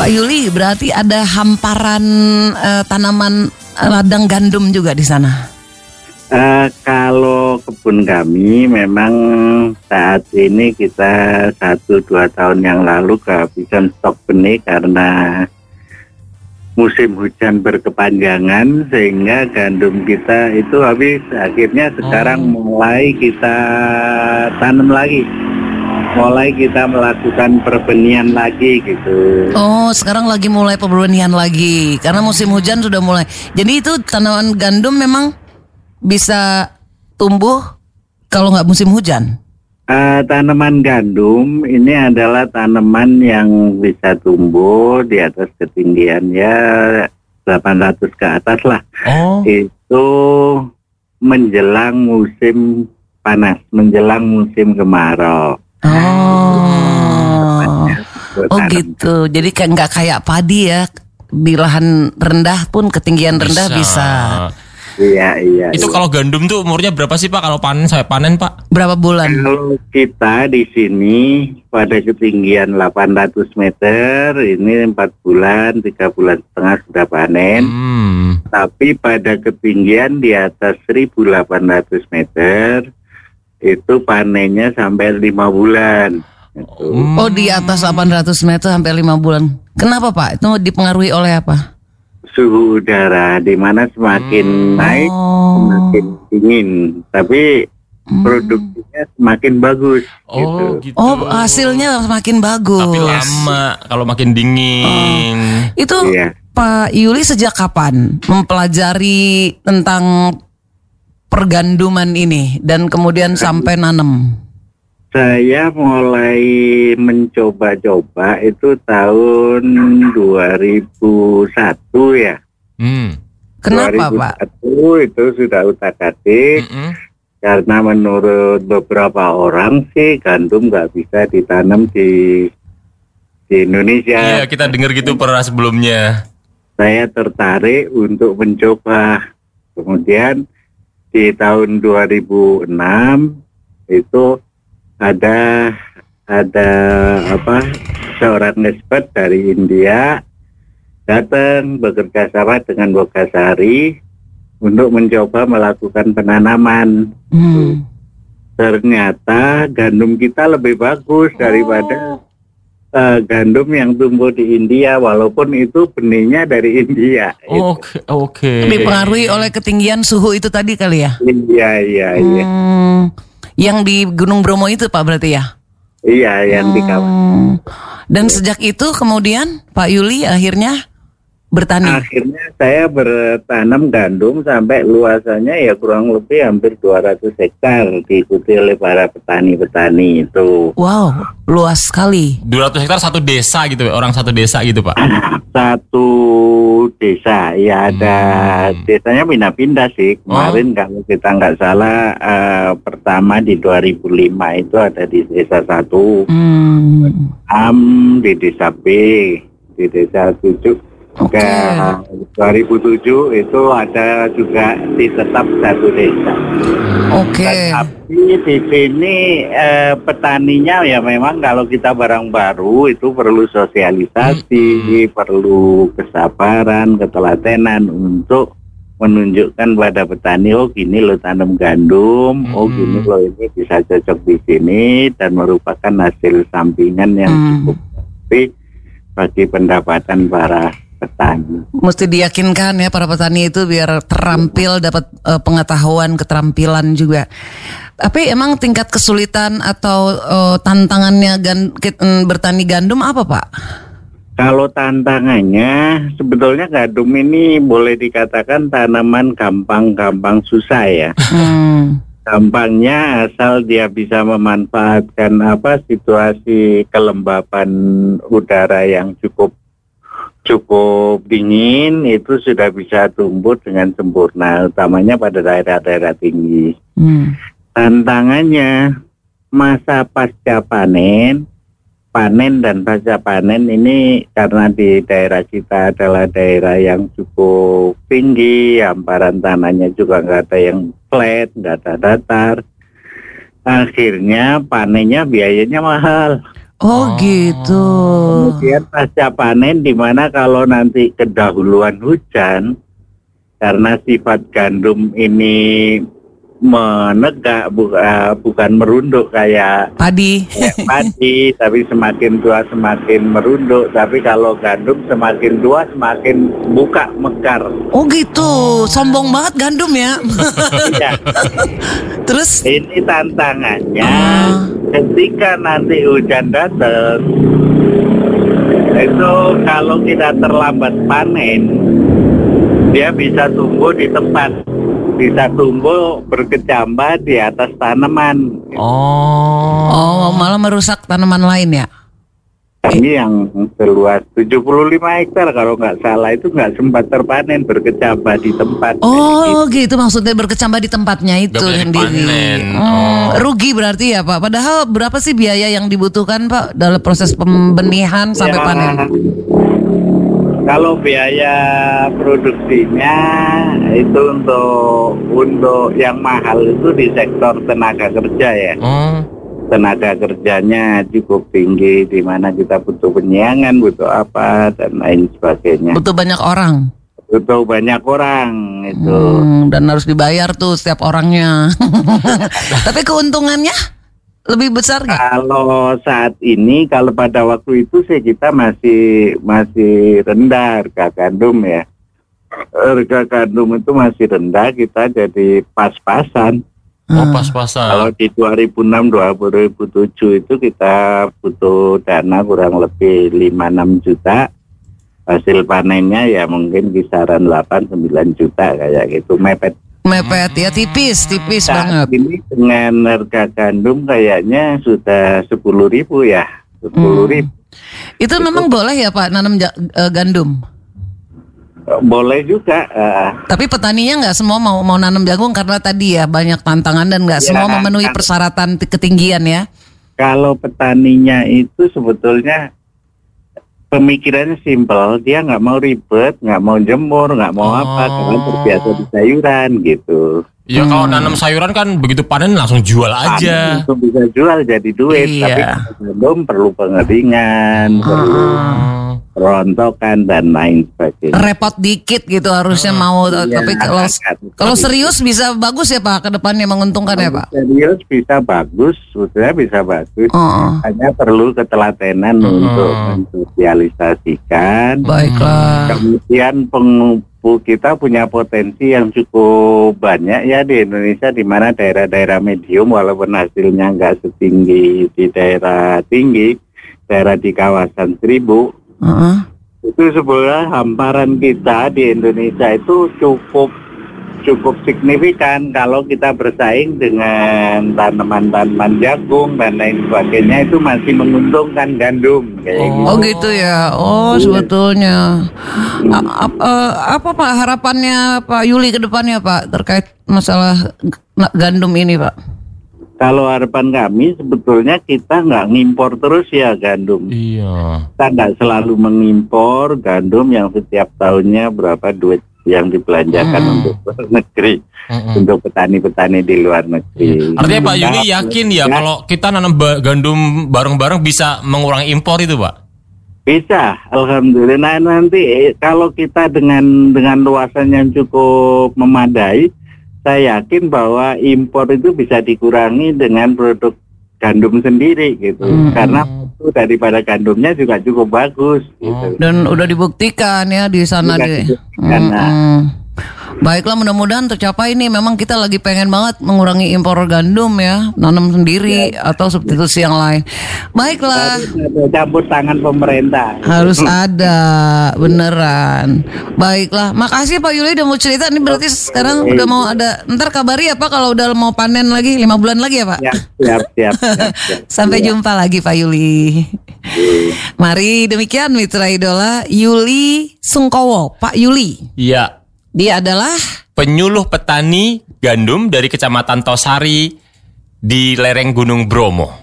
Pak Yuli, berarti ada hamparan eh, tanaman ladang gandum juga di sana. Eh, kalau kebun kami memang saat ini kita satu dua tahun yang lalu kehabisan stok benih karena musim hujan berkepanjangan sehingga gandum kita itu habis. Akhirnya sekarang mulai kita tanam lagi mulai kita melakukan perbenihan lagi gitu. Oh, sekarang lagi mulai pembenihan lagi. Karena musim hujan sudah mulai. Jadi itu tanaman gandum memang bisa tumbuh kalau nggak musim hujan. Eh, tanaman gandum ini adalah tanaman yang bisa tumbuh di atas ketinggian ya 800 ke atas lah. Oh, itu menjelang musim panas menjelang musim kemarau Oh, oh Tanam. gitu. Jadi kayak nggak kayak padi ya di lahan rendah pun ketinggian rendah bisa. iya iya Itu iya. kalau gandum tuh umurnya berapa sih Pak kalau panen saya panen Pak? Berapa bulan? Kalau kita di sini pada ketinggian 800 meter ini empat bulan, tiga bulan setengah sudah panen. Hmm. Tapi pada ketinggian di atas 1.800 meter itu panennya sampai lima bulan. Gitu. Hmm. Oh di atas 800 meter sampai 5 bulan. Kenapa Pak? Itu dipengaruhi oleh apa? Suhu udara di mana semakin naik Oh, semakin dingin, tapi Hmm. produksinya semakin bagus. gitu. Oh, gitu. oh hasilnya semakin bagus. Tapi lama kalau makin dingin. Itu Iya. Pak Yuli sejak kapan mempelajari tentang perganduman ini dan kemudian sampai nanam? Saya mulai mencoba-coba itu tahun 2001 ya. Hmm. Kenapa Pak? 2001 itu sudah utak-atik Mm-mm. karena menurut beberapa orang sih gandum nggak bisa ditanam di di Indonesia. Iya, kita dengar gitu pernah sebelumnya. Saya tertarik untuk mencoba. Kemudian di tahun 2006 itu ada ada apa seorang expert dari India datang bekerja sama dengan Bogasari untuk mencoba melakukan penanaman. Hmm. Ternyata gandum kita lebih bagus daripada eh, gandum yang tumbuh di India walaupun itu benihnya dari India. Oke, oke. Dipengaruhi oleh ketinggian suhu itu tadi kali ya? Iya iya iya. Hmm. Yang di Gunung Bromo itu Pak berarti ya? Iya yang di kawasan. Hmm. Dan sejak itu kemudian Pak Yuli akhirnya bertani. Akhirnya saya bertanam gandum sampai luasannya ya kurang lebih hampir 200 hektar diikuti oleh para petani-petani itu. Wow, luas sekali. 200 hektar satu desa gitu, orang satu desa gitu Pak. Satu desa ya ada Hmm. desanya pindah-pindah sih. Kemarin kalau kita nggak salah eh, pertama di 2005 itu ada di desa satu, Hmm. Am di desa B, di desa 7 Oke. ke 2007 itu ada juga di tetap satu desa. Oke. Tapi di sini eh, petaninya ya memang kalau kita barang baru itu perlu sosialisasi, perlu kesabaran, ketelatenan untuk menunjukkan pada petani oh gini lo tanam gandum, oh Mm-mm. gini lo ini bisa cocok di sini dan merupakan hasil sampingan yang Hmm. cukup tapi bagi pendapatan para petani. Mesti diyakinkan ya para petani itu biar terampil dapat eh, pengetahuan, keterampilan juga. Tapi emang tingkat kesulitan atau eh, tantangannya gan- mm, bertani gandum apa Pak? Kalau tantangannya sebetulnya gandum ini boleh dikatakan tanaman gampang-gampang susah ya. Hmm. Gampangnya asal dia bisa memanfaatkan apa situasi kelembapan udara yang cukup cukup dingin itu sudah bisa tumbuh dengan sempurna utamanya pada daerah-daerah tinggi. Hmm. Tantangannya masa pasca panen, panen dan pasca panen ini karena di daerah kita adalah daerah yang cukup tinggi, hamparan tanahnya juga nggak ada yang flat, nggak ada datar. Akhirnya panennya biayanya mahal. Oh, gitu. Kemudian pasca panen di mana kalau nanti kedahuluan hujan karena sifat gandum ini menegak bu- eh, bukan merunduk kayak Padi. kayak padi tapi semakin tua semakin merunduk tapi kalau gandum semakin tua semakin buka mekar Oh gitu, sombong banget gandum ya. ya, Terus ini tantangannya Ah. ketika nanti hujan datang itu kalau kita terlambat panen dia bisa tumbuh di tempat bisa tumbuh berkecambah di atas tanaman Oh. oh malah merusak tanaman lain ya. ini yang seluas 75 hektar kalau nggak salah itu nggak sempat terpanen berkecambah di tempat Oh gitu maksudnya berkecambah di tempatnya itu sendiri. Hmm, Oh. Rugi berarti ya Pak. Padahal berapa sih biaya yang dibutuhkan Pak dalam proses pembenihan sampai Ya, panen? Kalau biaya produksinya itu untuk untuk yang mahal itu di sektor tenaga kerja ya. Oh. Tenaga kerjanya cukup tinggi di mana kita butuh penyiangan, butuh apa dan lain sebagainya. Butuh banyak orang. Butuh banyak orang itu. Hmm, dan harus dibayar tuh setiap orangnya. Tapi keuntungannya lebih besar nggak? Kalau saat ini, kalau pada waktu itu sih kita masih masih rendah harga gandum ya. Harga gandum itu masih rendah, kita jadi pas-pasan. Oh, Hmm. pas-pasan. Kalau di 2006 2007 itu kita butuh dana kurang lebih 5-6 juta. Hasil panennya ya mungkin kisaran 8-9 juta kayak gitu mepet. Mepet ya tipis, tipis Saat banget. ini dengan harga gandum kayaknya sudah 10 ribu ya. 10 ribu. Itu memang boleh ya Pak nanam eh, gandum. Boleh juga. eh, Tapi petaninya nggak semua mau mau nanam jagung karena tadi ya banyak tantangan dan nggak Ya, semua memenuhi persyaratan ketinggian ya. kalau petaninya itu sebetulnya pemikirannya simpel, dia nggak mau ribet, nggak mau jemur, nggak mau apa, karena Oh. terbiasa di sayuran gitu. Ya kalau nanam sayuran kan begitu panen langsung jual aja. Panen Untuk bisa jual jadi duit, Iya. tapi belum perlu pengeringan, perlu Hmm. Rontokan dan lain sebagainya. Repot dikit gitu harusnya mau Iya, tapi kalau agak. kalau serius bisa bagus ya Pak ke depannya menguntungkan ya Pak. Serius bisa bagus, sebetulnya bisa bagus. Oh, Hanya perlu ketelatenan untuk mensosialisasikan. baiklah. Kemudian pengumpul kita punya potensi yang cukup banyak ya di Indonesia di mana daerah-daerah medium walaupun hasilnya nggak setinggi di daerah tinggi, daerah di kawasan seribu Heeh. itu sebenarnya hamparan kita di Indonesia itu cukup cukup signifikan kalau kita bersaing dengan tanaman-tanaman jagung dan lain sebagainya itu masih menguntungkan gandum kayak gitu. Oh gitu ya. Oh sebetulnya A- ap- eh, apa Pak harapannya Pak Yuli ke depannya Pak terkait masalah gandum ini Pak? Kalau harapan kami sebetulnya kita nggak ngimpor terus ya gandum. Iya. Kita nggak selalu mengimpor gandum yang setiap tahunnya berapa duit yang dibelanjakan Hmm. untuk negeri, Mm-mm. untuk petani-petani di luar negeri. Artinya Pak Yuli Kita- yakin ya kalau kita nanam gandum bareng-bareng bisa mengurangi impor itu Pak? Bisa, alhamdulillah. Nah, nanti eh, kalau kita dengan dengan luasan yang cukup memadai, saya yakin bahwa impor itu bisa dikurangi dengan produk gandum sendiri gitu. Hmm. Karena itu daripada gandumnya juga cukup bagus gitu. Dan udah dibuktikan ya di sana Sudah di. dibuktikan, nah. Baiklah mudah-mudahan tercapai ini. Memang kita lagi pengen banget mengurangi impor gandum ya, nanam sendiri atau substitusi yang lain. Baiklah. Harus campur tangan pemerintah. Harus ada, beneran. Baiklah, makasih Pak Yuli udah mau cerita. Ini berarti sekarang udah mau ada. Ntar kabari ya Pak kalau udah mau panen lagi lima bulan lagi ya Pak. Siap, siap, siap. siap, siap. Sampai jumpa lagi Pak Yuli. Mari demikian Mitra Idola Yuli Sungkowo, Pak Yuli. Iya. Dia adalah Penyuluh petani gandum dari Kecamatan Tosari di lereng Gunung Bromo.